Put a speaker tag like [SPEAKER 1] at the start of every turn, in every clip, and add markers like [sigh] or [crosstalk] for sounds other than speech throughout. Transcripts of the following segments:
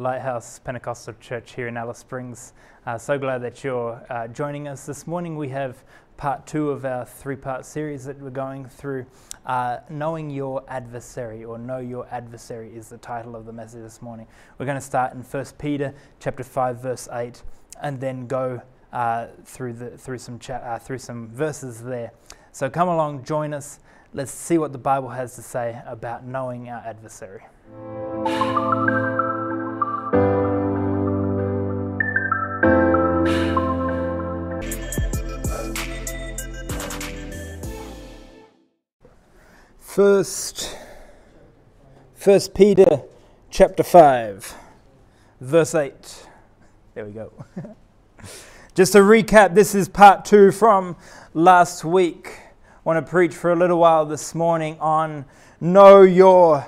[SPEAKER 1] Lighthouse Pentecostal Church here in Alice Springs. Uh, so glad that you're uh, joining us. This morning we have part two of our three part series that we're going through. Uh, Knowing Your Adversary, or Know Your Adversary, is the title of the message this morning. We're going to start in 1 Peter chapter 5, verse 8, and then go uh, through, the, through, some cha- uh, through some verses there. So come along, join us. Let's see what the Bible has to say about knowing our adversary. First, First Peter chapter 5, verse 8. There we go. [laughs] Just to recap, this is part two from last week. I want to preach for a little while this morning on know your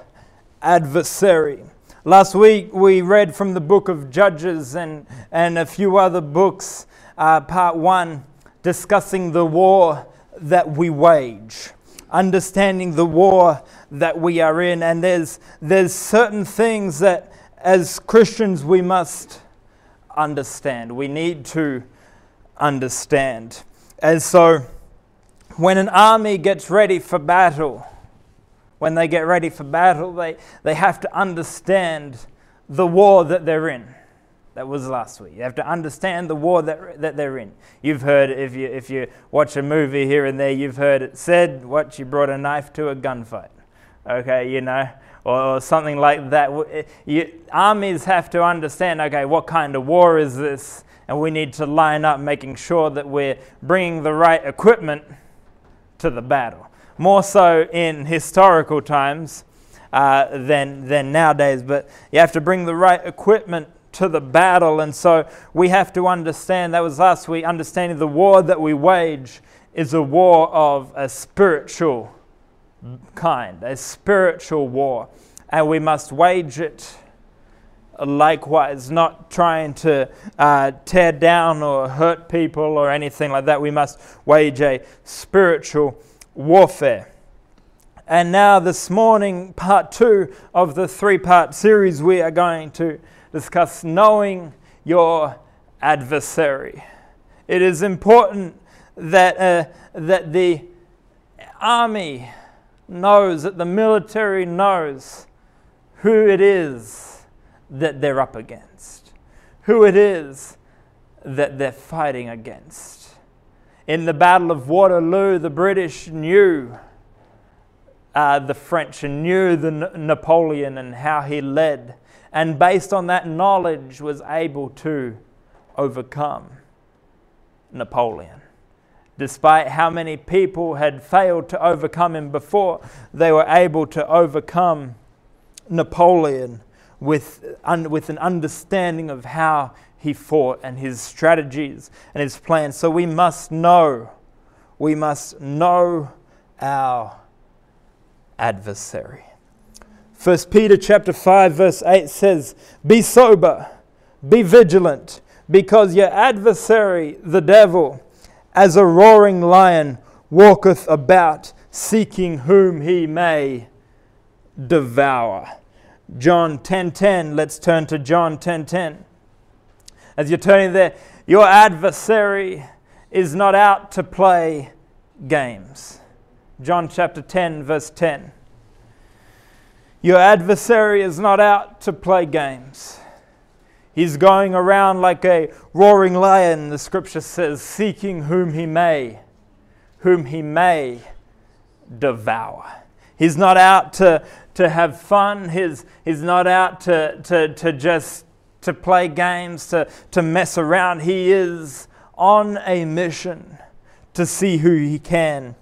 [SPEAKER 1] adversary. Last week we read from the book of Judges and, and a few other books, uh, part one, discussing the war that we wage understanding the war that we are in. And there's, there's certain things that as Christians we must understand. We need to understand. And so when an army gets ready for battle, when they get ready for battle, they, they have to understand the war that they're in. That was last week. You have to understand the war that, that they're in. You've heard, if you, if you watch a movie here and there, you've heard it said, what, you brought a knife to a gunfight. Okay, you know, or, or something like that. You, armies have to understand, okay, what kind of war is this? And we need to line up making sure that we're bringing the right equipment to the battle. More so in historical times uh, than, than nowadays, but you have to bring the right equipment to the battle. And so we have to understand that was last week understanding the war that we wage is a war of a spiritual kind, a spiritual war. And we must wage it likewise, not trying to uh, tear down or hurt people or anything like that. We must wage a spiritual warfare. And now, this morning, part two of the three part series, we are going to discuss knowing your adversary. It is important that, uh, that the army knows, that the military knows who it is that they're up against, who it is that they're fighting against. In the Battle of Waterloo, the British knew uh, the French and knew the Napoleon and how he led and based on that knowledge was able to overcome Napoleon. Despite how many people had failed to overcome him before, they were able to overcome Napoleon with, un, with an understanding of how he fought and his strategies and his plans. So we must know, we must know our adversary. 1 Peter chapter 5 verse 8 says, "Be sober, be vigilant, because your adversary the devil, as a roaring lion, walketh about seeking whom he may devour." John 10:10, let's turn to John 10:10. As you're turning there, your adversary is not out to play games. John chapter 10 verse 10. Your adversary is not out to play games. He's going around like a roaring lion, the scripture says, seeking whom he may, whom he may devour. He's not out to, to have fun. He's, he's not out to, to, to just to play games, to, to mess around. He is on a mission to see who he can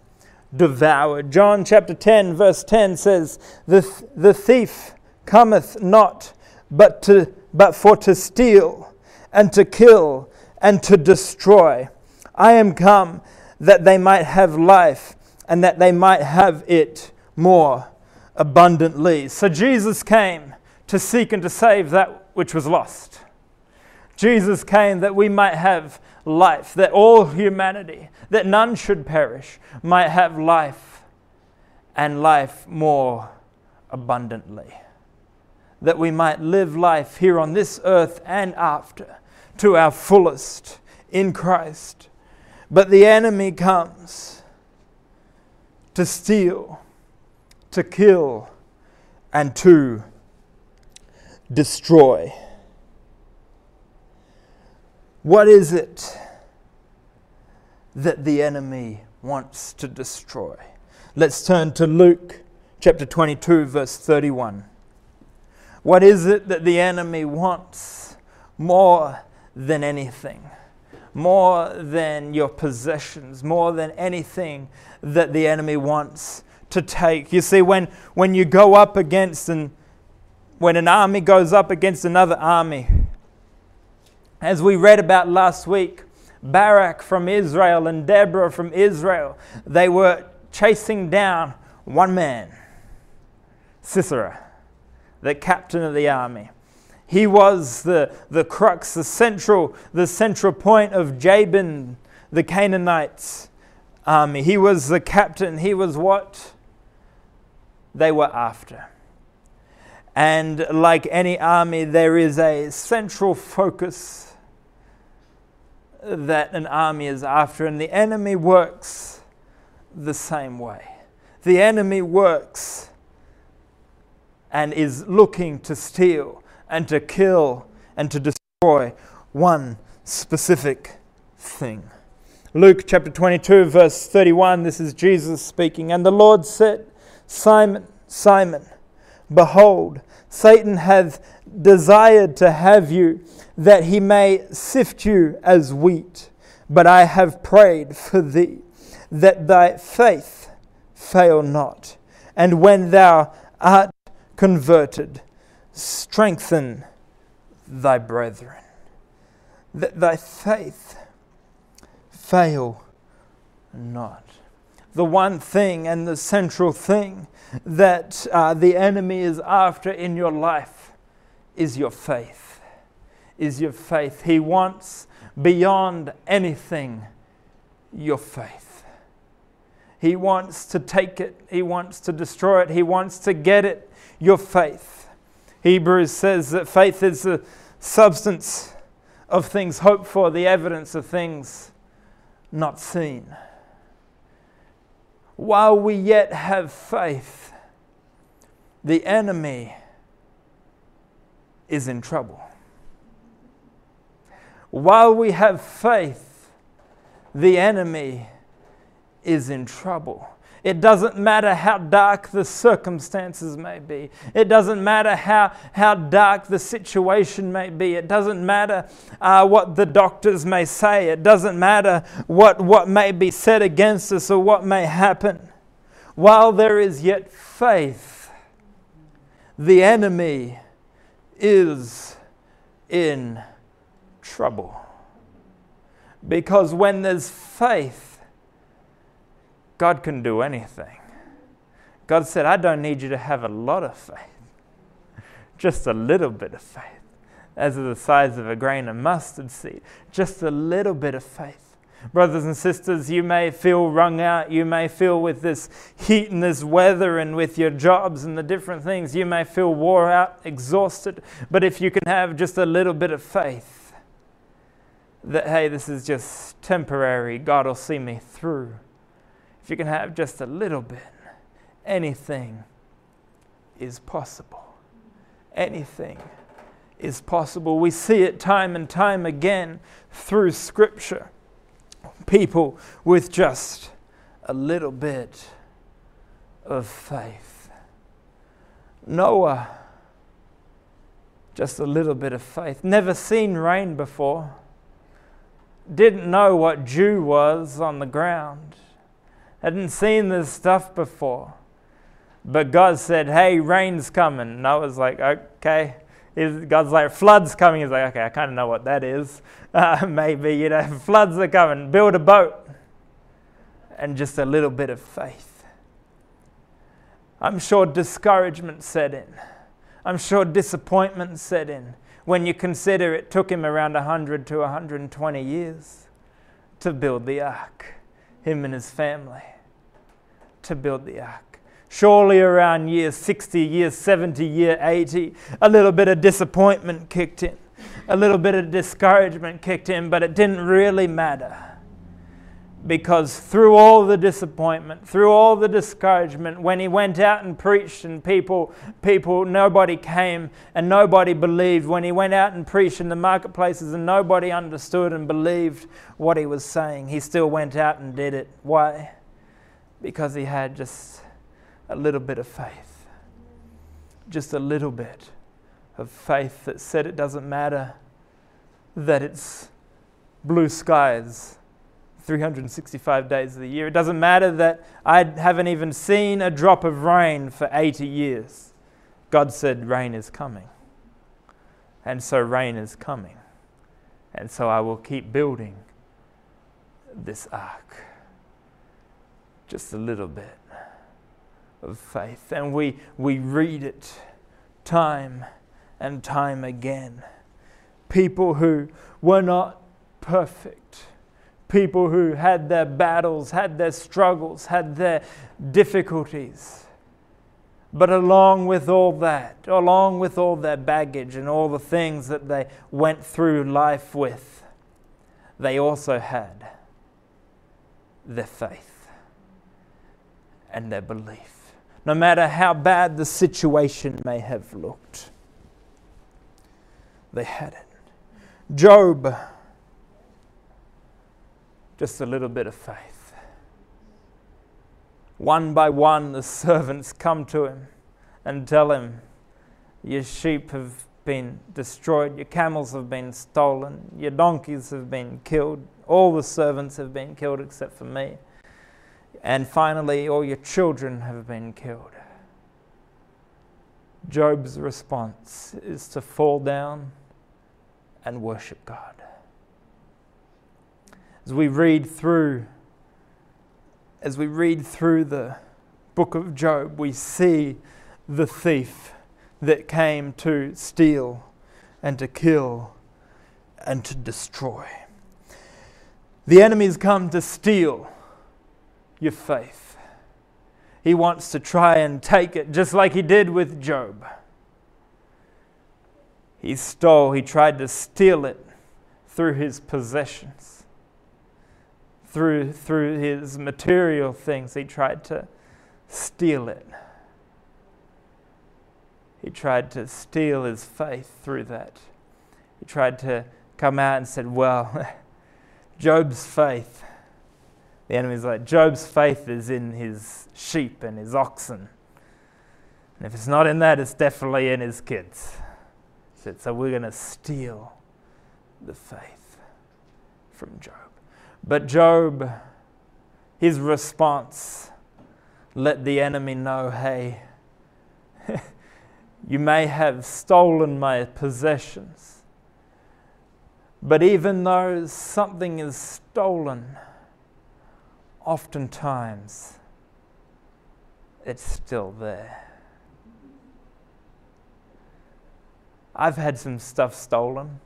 [SPEAKER 1] devoured. John chapter 10, verse 10 says, The, the thief cometh not but, to, but for to steal and to kill and to destroy. I am come that they might have life and that they might have it more abundantly. So Jesus came to seek and to save that which was lost. Jesus came that we might have life, that all humanity, that none should perish, might have life and life more abundantly. that we might live life here on this earth and after to our fullest in Christ. But the enemy comes to steal, to kill, and to destroy. What is it that the enemy wants to destroy? Let's turn to Luke chapter 22, verse 31. What is it that the enemy wants more than anything? More than your possessions, more than anything that the enemy wants to take. You see, when, when you go up against and when an army goes up against another army, as we read about last week, Barak from Israel and Deborah from Israel, they were chasing down one man, Sisera, the captain of the army. He was the, the crux, the central, the central point of Jabin, the Canaanites' army. He was the captain. He was what they were after. And like any army, there is a central focus that an army is after, and the enemy works the same way. The enemy works and is looking to steal and to kill and to destroy one specific thing. Luke chapter 22, verse 31, this is Jesus speaking. And the Lord said, Simon, Simon, behold, Satan hath desired to have you, that he may sift you as wheat. But I have prayed for thee, that thy faith fail not. And when thou art converted, strengthen thy brethren. That thy faith fail not. The one thing and the central thing that uh, the enemy is after in your life is your faith. Is your faith. He wants beyond anything your faith. He wants to take it, he wants to destroy it, he wants to get it, your faith. Hebrews says that faith is the substance of things hoped for, the evidence of things not seen. While we yet have faith, the enemy is in trouble. While we have faith, the enemy is in trouble. It doesn't matter how dark the circumstances may be. It doesn't matter how, how dark the situation may be. It doesn't matter uh, what the doctors may say. It doesn't matter what, what may be said against us or what may happen. While there is yet faith, the enemy is in trouble. Because when there's faith, God can do anything. God said, I don't need you to have a lot of faith, [laughs] just a little bit of faith, as of the size of a grain of mustard seed, just a little bit of faith. Brothers and sisters, you may feel wrung out. You may feel with this heat and this weather and with your jobs and the different things, you may feel wore out, exhausted. But if you can have just a little bit of faith that, hey, this is just temporary, God will see me through if you can have just a little bit, anything is possible. Anything is possible. We see it time and time again through Scripture. People with just a little bit of faith. Noah, just a little bit of faith. Never seen rain before. Didn't know what dew was on the ground hadn't seen this stuff before. But God said, Hey, rain's coming. And I was like, Okay. God's like, Flood's coming. He's like, Okay, I kind of know what that is. [laughs] Uh, maybe, you know, [laughs] floods are coming. Build a boat. And just a little bit of faith. I'm sure discouragement set in. I'm sure disappointment set in when you consider it took him around 100 to 120 years to build the ark him and his family to build the ark. Surely around year 60, year 70, year 80, a little bit of disappointment kicked in, a little bit of discouragement kicked in, but it didn't really matter. Because through all the disappointment, through all the discouragement, when he went out and preached and people, people, nobody came and nobody believed, when he went out and preached in the marketplaces and nobody understood and believed what he was saying, he still went out and did it. Why? Because he had just a little bit of faith. Just a little bit of faith that said it doesn't matter that it's blue skies 365 days of the year. It doesn't matter that I haven't even seen a drop of rain for 80 years. God said, Rain is coming. And so rain is coming. And so I will keep building this ark. Just a little bit of faith. And we, we read it time and time again. People who were not perfect, people who had their battles, had their struggles, had their difficulties. But along with all that, along with all their baggage and all the things that they went through life with, they also had their faith and their belief no matter how bad the situation may have looked. They had it. Job, just a little bit of faith. One by one, the servants come to him and tell him, Your sheep have been destroyed, your camels have been stolen, your donkeys have been killed, all the servants have been killed except for me. And finally, all your children have been killed. Job's response is to fall down and worship God. As we read through as we read through the book of Job, we see the thief that came to steal and to kill and to destroy. The enemies come to steal your faith. He wants to try and take it, just like he did with Job. He stole, he tried to steal it through his possessions, through, through his material things. He tried to steal it. He tried to steal his faith through that. He tried to come out and said, Well, [laughs] Job's faith the enemy's like, Job's faith is in his sheep and his oxen. And if it's not in that, it's definitely in his kids. So we're going to steal the faith from Job. But Job, his response let the enemy know hey, [laughs] you may have stolen my possessions, but even though something is stolen, oftentimes it's still there. I've had some stuff stolen.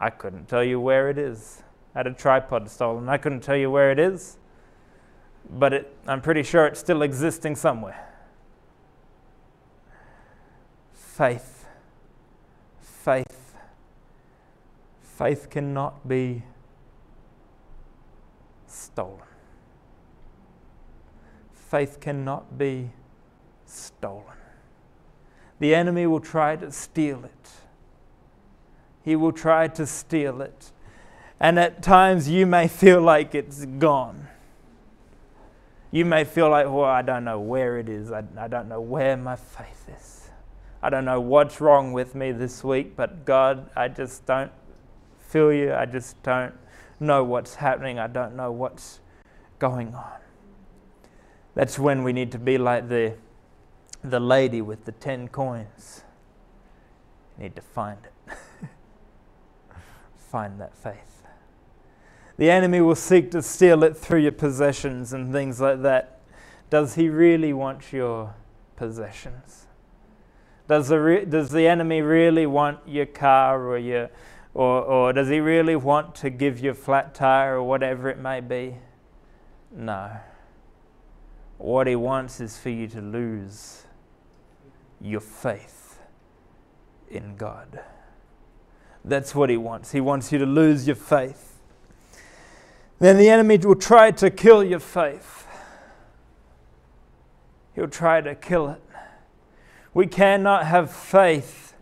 [SPEAKER 1] I couldn't tell you where it is. I had a tripod stolen. I couldn't tell you where it is, but it, I'm pretty sure it's still existing somewhere. Faith. Faith. Faith cannot be stolen faith cannot be stolen. The enemy will try to steal it. He will try to steal it. And at times you may feel like it's gone. You may feel like, well, I don't know where it is. I, I don't know where my faith is. I don't know what's wrong with me this week, but God, I just don't feel you. I just don't know what's happening. I don't know what's going on. That's when we need to be like the, the lady with the 10 coins. You need to find it. [laughs] find that faith. The enemy will seek to steal it through your possessions and things like that. Does he really want your possessions? Does the, re- does the enemy really want your car or, your, or, or does he really want to give you a flat tire or whatever it may be? No. What He wants is for you to lose your faith in God. That's what He wants. He wants you to lose your faith. Then the enemy will try to kill your faith, he'll try to kill it. We cannot have faith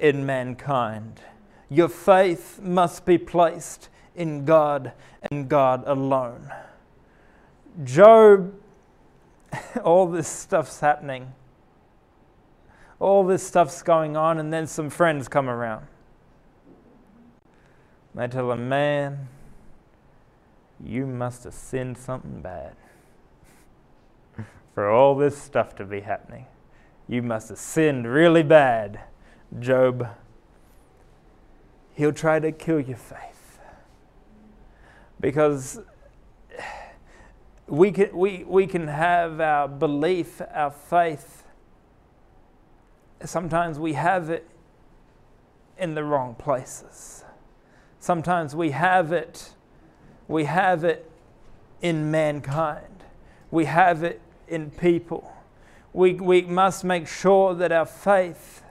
[SPEAKER 1] in mankind. Your faith must be placed in God and God alone. Job, [laughs] all this stuff's happening. All this stuff's going on, and then some friends come around. They tell him, Man, you must have sinned something bad [laughs] for all this stuff to be happening. You must have sinned really bad, Job. He'll try to kill your faith. Because we can, we, we can have our belief, our faith. Sometimes we have it in the wrong places. Sometimes we have it, we have it in mankind. We have it in people. We, we must make sure that our faith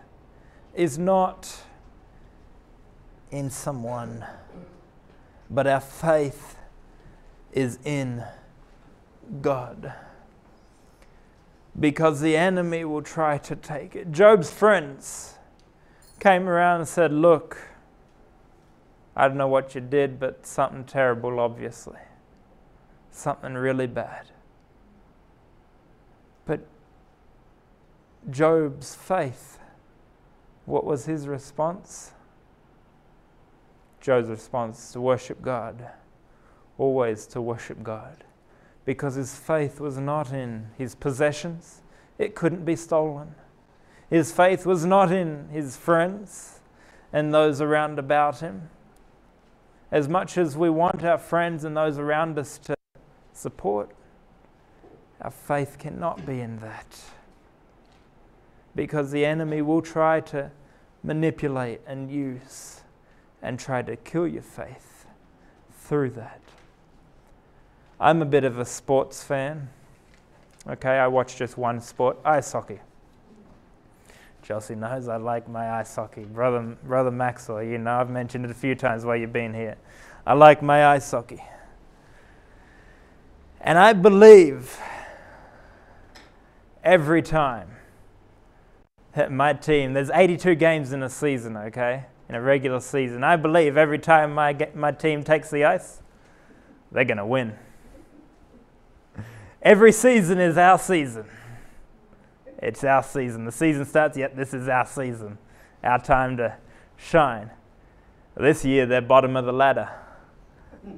[SPEAKER 1] is not in someone, but our faith is in God. Because the enemy will try to take it. Job's friends came around and said, Look, I don't know what you did, but something terrible, obviously. Something really bad. But Job's faith, what was his response? Job's response to worship God, always to worship God because his faith was not in his possessions, it couldn't be stolen. His faith was not in his friends and those around about him. As much as we want our friends and those around us to support, our faith cannot be in that. Because the enemy will try to manipulate and use and try to kill your faith through that. I'm a bit of a sports fan. Okay, I watch just one sport, ice hockey. Chelsea knows I like my ice hockey. Brother, Brother Maxwell, you know, I've mentioned it a few times while you've been here. I like my ice hockey. And I believe every time that my team, there's 82 games in a season, okay, in a regular season. I believe every time my, my team takes the ice, they're going to win. Every season is our season. It's our season. The season starts, yet this is our season, our time to shine. This year, they're bottom of the ladder.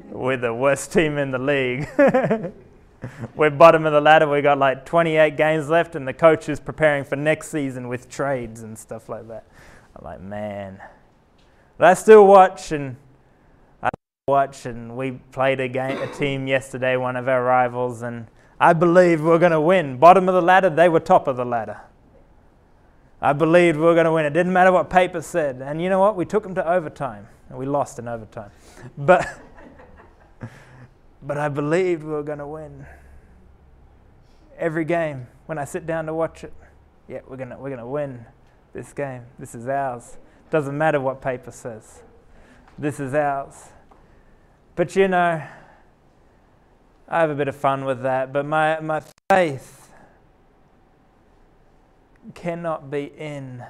[SPEAKER 1] We're the worst team in the league. [laughs] We're bottom of the ladder. We've got like 28 games left, and the coach is preparing for next season with trades and stuff like that. I'm like, man. But I still watch, and I watch, and we played a game, a team yesterday, one of our rivals, and I believed we were going to win. Bottom of the ladder, they were top of the ladder. I believed we were going to win. It didn't matter what paper said. And you know what? We took them to overtime. And we lost in overtime. But, but I believed we were going to win. Every game, when I sit down to watch it, yeah, we're going to we're going to win this game. This is ours. Doesn't matter what paper says. This is ours. But you know, I have a bit of fun with that, but my, my faith cannot be in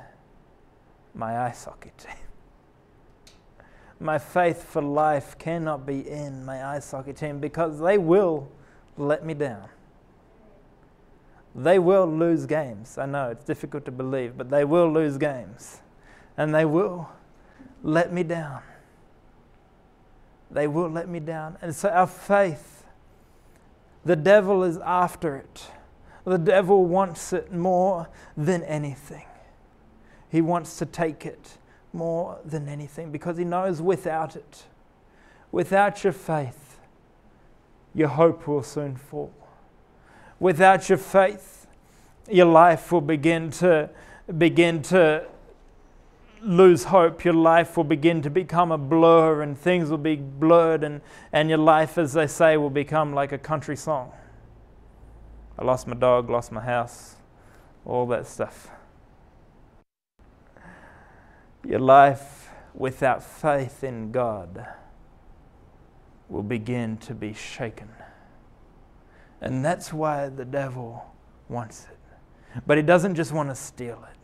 [SPEAKER 1] my hockey team. [laughs] My faith for life cannot be in my ice hockey team because they will let me down. They will lose games. I know it's difficult to believe, but they will lose games. And they will let me down. They will let me down. And so our faith the devil is after it. The devil wants it more than anything. He wants to take it more than anything because he knows without it, without your faith, your hope will soon fall. Without your faith, your life will begin to begin to lose hope, your life will begin to become a blur and things will be blurred, and, and your life, as they say, will become like a country song. I lost my dog, lost my house, all that stuff. Your life without faith in God will begin to be shaken. And that's why the devil wants it. But he doesn't just want to steal it,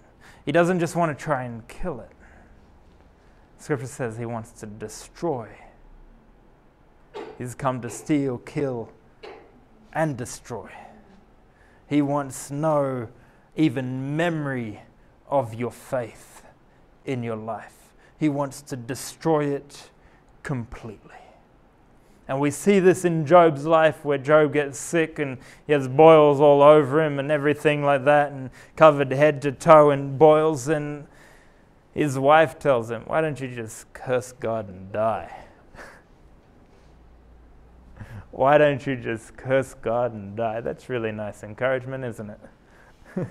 [SPEAKER 1] he doesn't just want to try and kill it. Scripture says he wants to destroy. He's come to steal, kill, and destroy. He wants no even memory of your faith in your life. He wants to destroy it completely. And we see this in Job's life where Job gets sick and he has boils all over him and everything like that, and covered head to toe in boils. And his wife tells him, Why don't you just curse God and die? [laughs] Why don't you just curse God and die? That's really nice encouragement, isn't it? [laughs]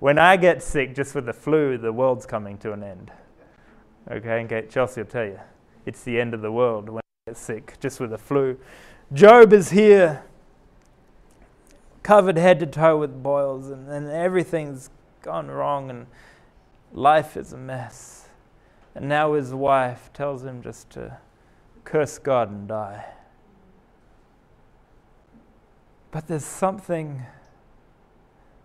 [SPEAKER 1] when I get sick just with the flu, the world's coming to an end. Okay, okay, Chelsea will tell you. It's the end of the world when get sick just with the flu. Job is here, covered head to toe with boils, and, and everything's gone wrong, and life is a mess. And now his wife tells him just to curse God and die. But there's something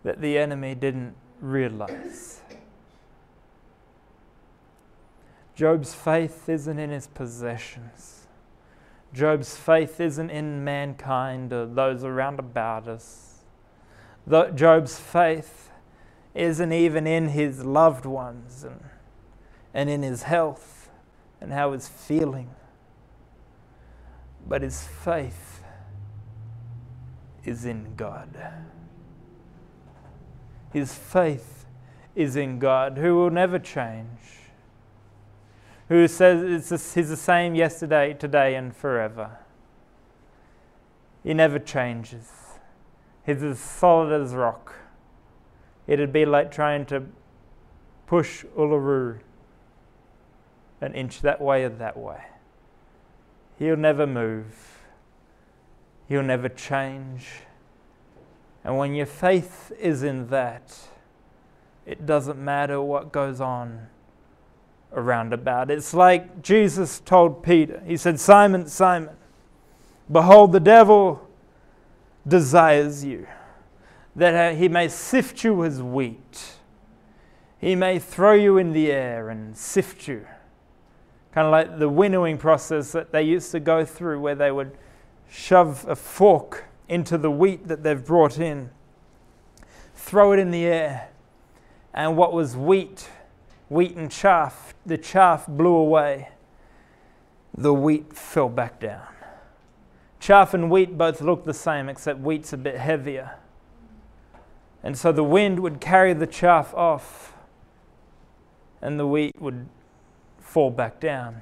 [SPEAKER 1] that the enemy didn't realize. Job's faith isn't in his possessions. Job's faith isn't in mankind or those around about us. Job's faith isn't even in his loved ones and, and in his health and how he's feeling. But his faith is in God. His faith is in God, who will never change, who says he's the same yesterday, today, and forever. He never changes. He's as solid as rock. It'd be like trying to push Uluru an inch that way or that way. He'll never move. He'll never change. And when your faith is in that, it doesn't matter what goes on around about. It's like Jesus told Peter. He said, Simon, Simon, behold, the devil desires you, that he may sift you as wheat. He may throw you in the air and sift you. Kind of like the winnowing process that they used to go through, where they would shove a fork into the wheat that they've brought in, throw it in the air, and what was wheat, wheat and chaff, the chaff blew away, the wheat fell back down. Chaff and wheat both look the same, except wheat's a bit heavier. And so the wind would carry the chaff off, and the wheat would fall back down.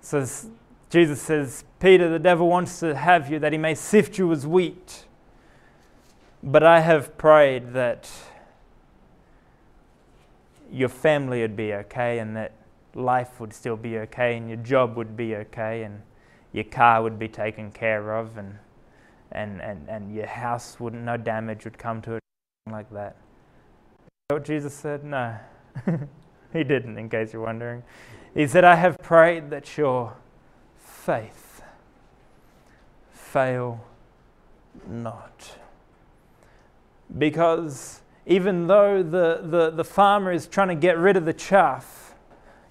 [SPEAKER 1] So Jesus says, Peter, the devil wants to have you that he may sift you as wheat. But I have prayed that your family would be okay and that life would still be okay and your job would be okay and your car would be taken care of and, and, and, and your house wouldn't, no damage would come to it, like that. What Jesus said? No. [laughs] he didn't, in case you're wondering. He said, I have prayed that your faith fail not. Because even though the, the, the farmer is trying to get rid of the chaff,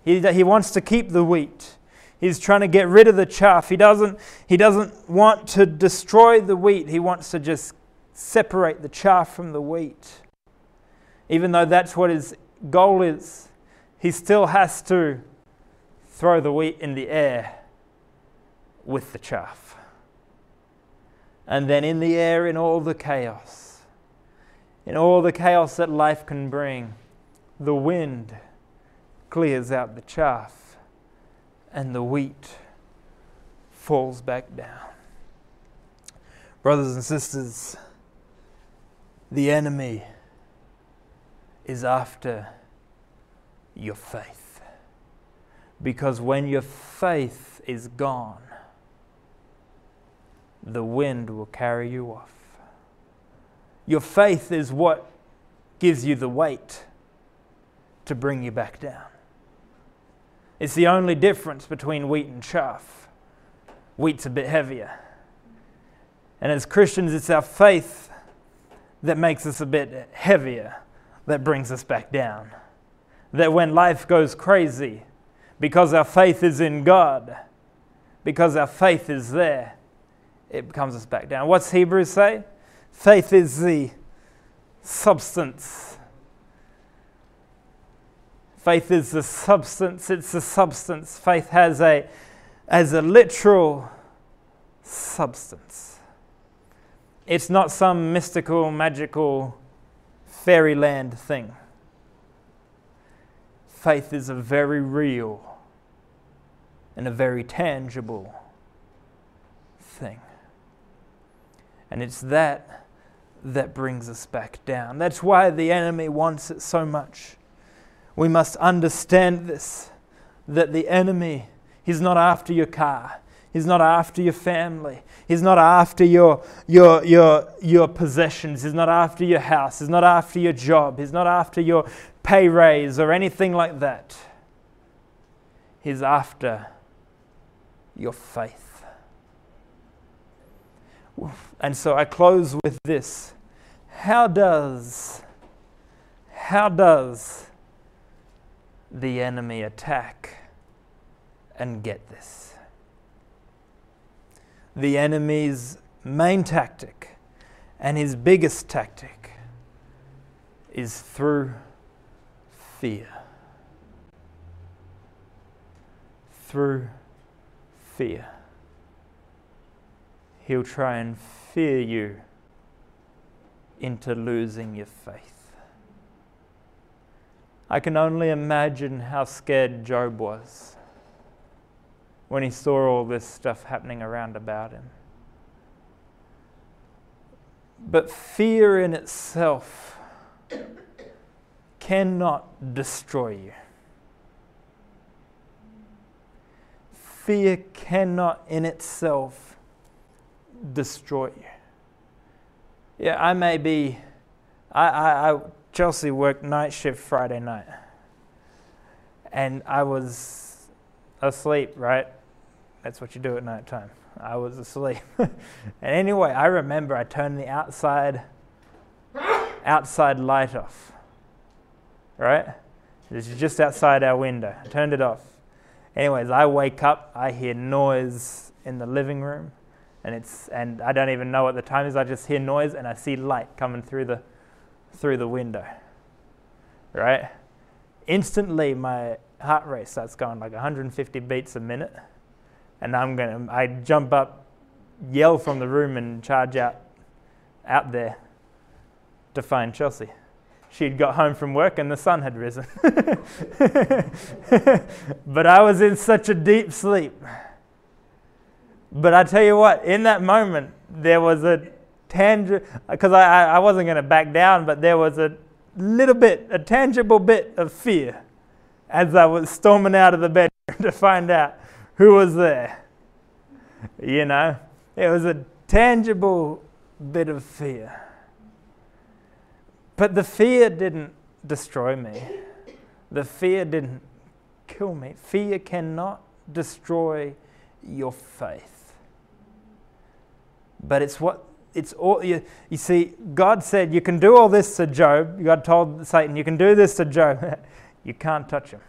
[SPEAKER 1] he, he wants to keep the wheat. He's trying to get rid of the chaff. He doesn't, he doesn't want to destroy the wheat. He wants to just separate the chaff from the wheat. Even though that's what his goal is, he still has to throw the wheat in the air with the chaff. And then in the air, in all the chaos, in all the chaos that life can bring, the wind clears out the chaff and the wheat falls back down. Brothers and sisters, the enemy is after your faith. Because when your faith is gone, the wind will carry you off. Your faith is what gives you the weight to bring you back down. It's the only difference between wheat and chaff. Wheat's a bit heavier. And as Christians, it's our faith that makes us a bit heavier, that brings us back down. That when life goes crazy, because our faith is in God, because our faith is there, it comes us back down. What's Hebrews say? Faith is the substance. Faith is the substance, it's the substance. Faith has a as a literal substance. It's not some mystical, magical fairyland thing. Faith is a very real and a very tangible thing. And it's that that brings us back down. That's why the enemy wants it so much. We must understand this that the enemy, he's not after your car. He's not after your family. He's not after your, your, your, your possessions. He's not after your house. He's not after your job. He's not after your pay raise or anything like that. He's after your faith. And so I close with this. How does how does the enemy attack and get this? The enemy's main tactic and his biggest tactic is through fear. Through fear he'll try and fear you into losing your faith. I can only imagine how scared Job was when he saw all this stuff happening around about him. But fear in itself cannot destroy you. Fear cannot in itself destroy you. Yeah, I may be. I, I, I Chelsea worked night shift Friday night, and I was asleep. Right, that's what you do at night time. I was asleep, [laughs] and anyway, I remember I turned the outside outside light off. Right, this is just outside our window. I turned it off. Anyways, I wake up. I hear noise in the living room and it's and I don't even know what the time is. I just hear noise and I see light coming through the through the window. Right? Instantly my heart rate starts going like 150 beats a minute. And I'm gonna I jump up, yell from the room and charge out out there to find Chelsea. She'd got home from work and the sun had risen. [laughs] but I was in such a deep sleep but I tell you what, in that moment, there was a tangible, because I, I wasn't going to back down, but there was a little bit, a tangible bit of fear as I was storming out of the bedroom [laughs] to find out who was there. You know, it was a tangible bit of fear. But the fear didn't destroy me, the fear didn't kill me. Fear cannot destroy your faith but it's what it's all you, you see god said you can do all this to job. God told satan you can do this to job. [laughs] You can't touch him.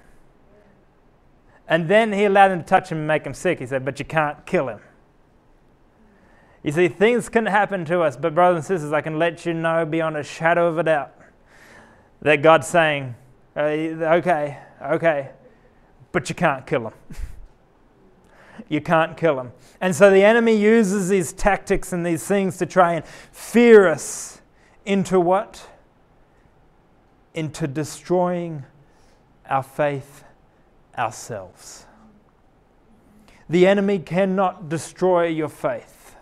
[SPEAKER 1] And then he allowed him to touch him and make him sick. He said but you can't kill him. You see things can happen to us but brothers and sisters i can let you know beyond a shadow of a doubt that god's saying uh, okay okay but you can't kill him [laughs] you can't kill him. And so the enemy uses these tactics and these things to try and fear us into what? Into destroying our faith ourselves. The enemy cannot destroy your faith.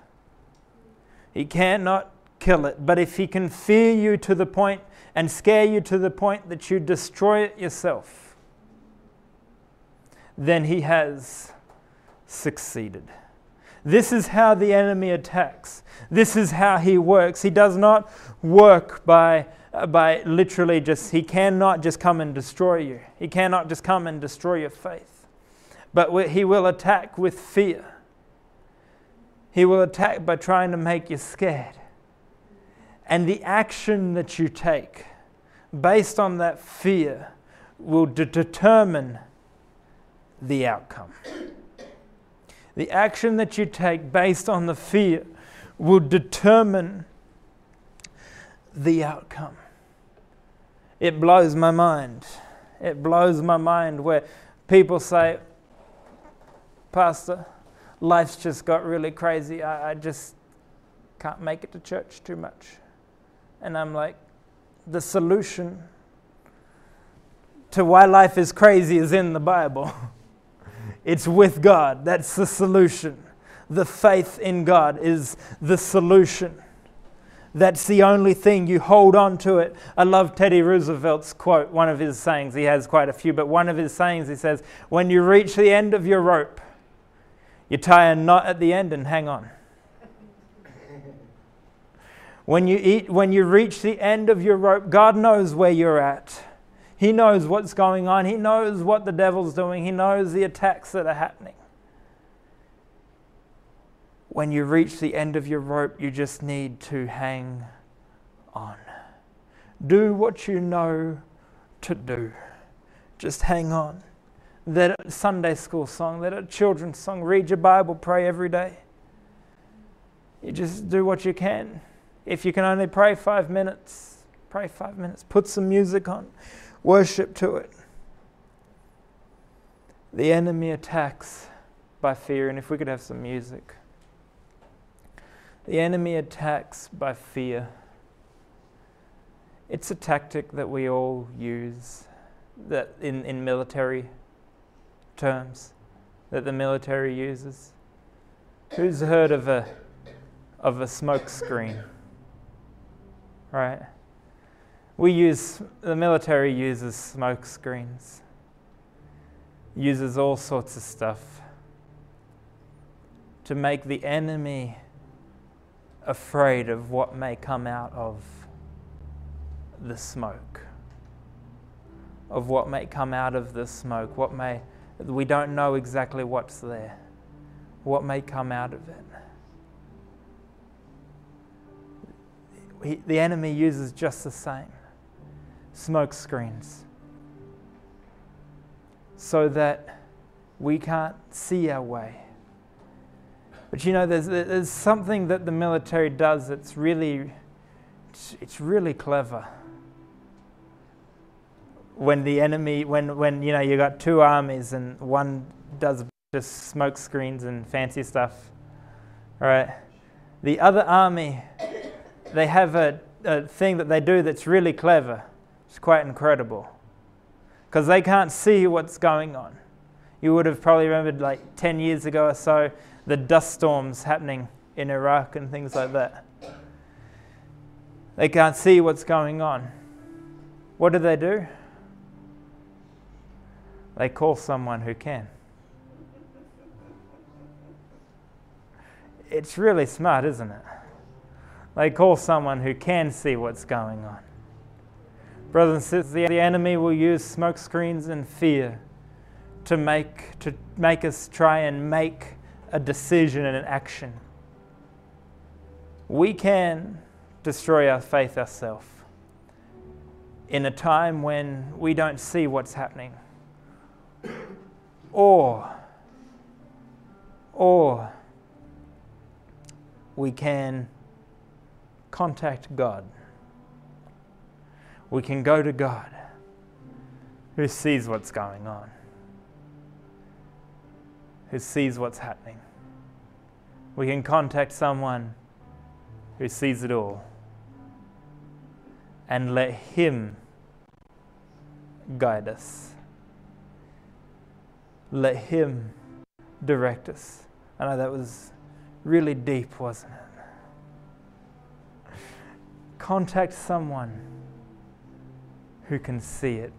[SPEAKER 1] He cannot kill it. But if he can fear you to the point and scare you to the point that you destroy it yourself, then he has succeeded. This is how the enemy attacks. This is how he works. He does not work by, uh, by literally just, he cannot just come and destroy you. He cannot just come and destroy your faith. But he will attack with fear. He will attack by trying to make you scared. And the action that you take based on that fear will de- determine the outcome. The action that you take based on the fear will determine the outcome. It blows my mind. It blows my mind where people say, Pastor, life's just got really crazy. I, I just can't make it to church too much. And I'm like, the solution to why life is crazy is in the Bible. [laughs] It's with God. That's the solution. The faith in God is the solution. That's the only thing. You hold on to it. I love Teddy Roosevelt's quote, one of his sayings. He has quite a few, but one of his sayings, he says, When you reach the end of your rope, you tie a knot at the end and hang on. When you, eat, when you reach the end of your rope, God knows where you're at. He knows what's going on. He knows what the devil's doing. He knows the attacks that are happening. When you reach the end of your rope, you just need to hang on. Do what you know to do. Just hang on. That Sunday school song, that a children's song, read your Bible, pray every day. You just do what you can. If you can only pray five minutes, pray five minutes. Put some music on worship to it. The enemy attacks by fear, and if we could have some music. The enemy attacks by fear. It's a tactic that we all use that in, in military terms that the military uses. Who's heard of a of a smoke screen? Right? We use, the military uses smoke screens, uses all sorts of stuff to make the enemy afraid of what may come out of the smoke. Of what may come out of the smoke, what may, we don't know exactly what's there, what may come out of it. He, the enemy uses just the same smoke screens so that we can't see our way. But you know, there's, there's something that the military does that's really, it's really clever. When the enemy, when, when you know, you got two armies and one does just smoke screens and fancy stuff, right? The other army, they have a, a thing that they do that's really clever it's quite incredible because they can't see what's going on. You would have probably remembered like 10 years ago or so the dust storms happening in Iraq and things like that. They can't see what's going on. What do they do? They call someone who can. It's really smart, isn't it? They call someone who can see what's going on. Brothers and sisters, the enemy will use smoke screens and fear to make, to make us try and make a decision and an action. We can destroy our faith ourselves in a time when we don't see what's happening. Or, or we can contact God we can go to God who sees what's going on, who sees what's happening. We can contact someone who sees it all and let Him guide us. Let Him direct us. I know that was really deep, wasn't it? Contact someone who can see it.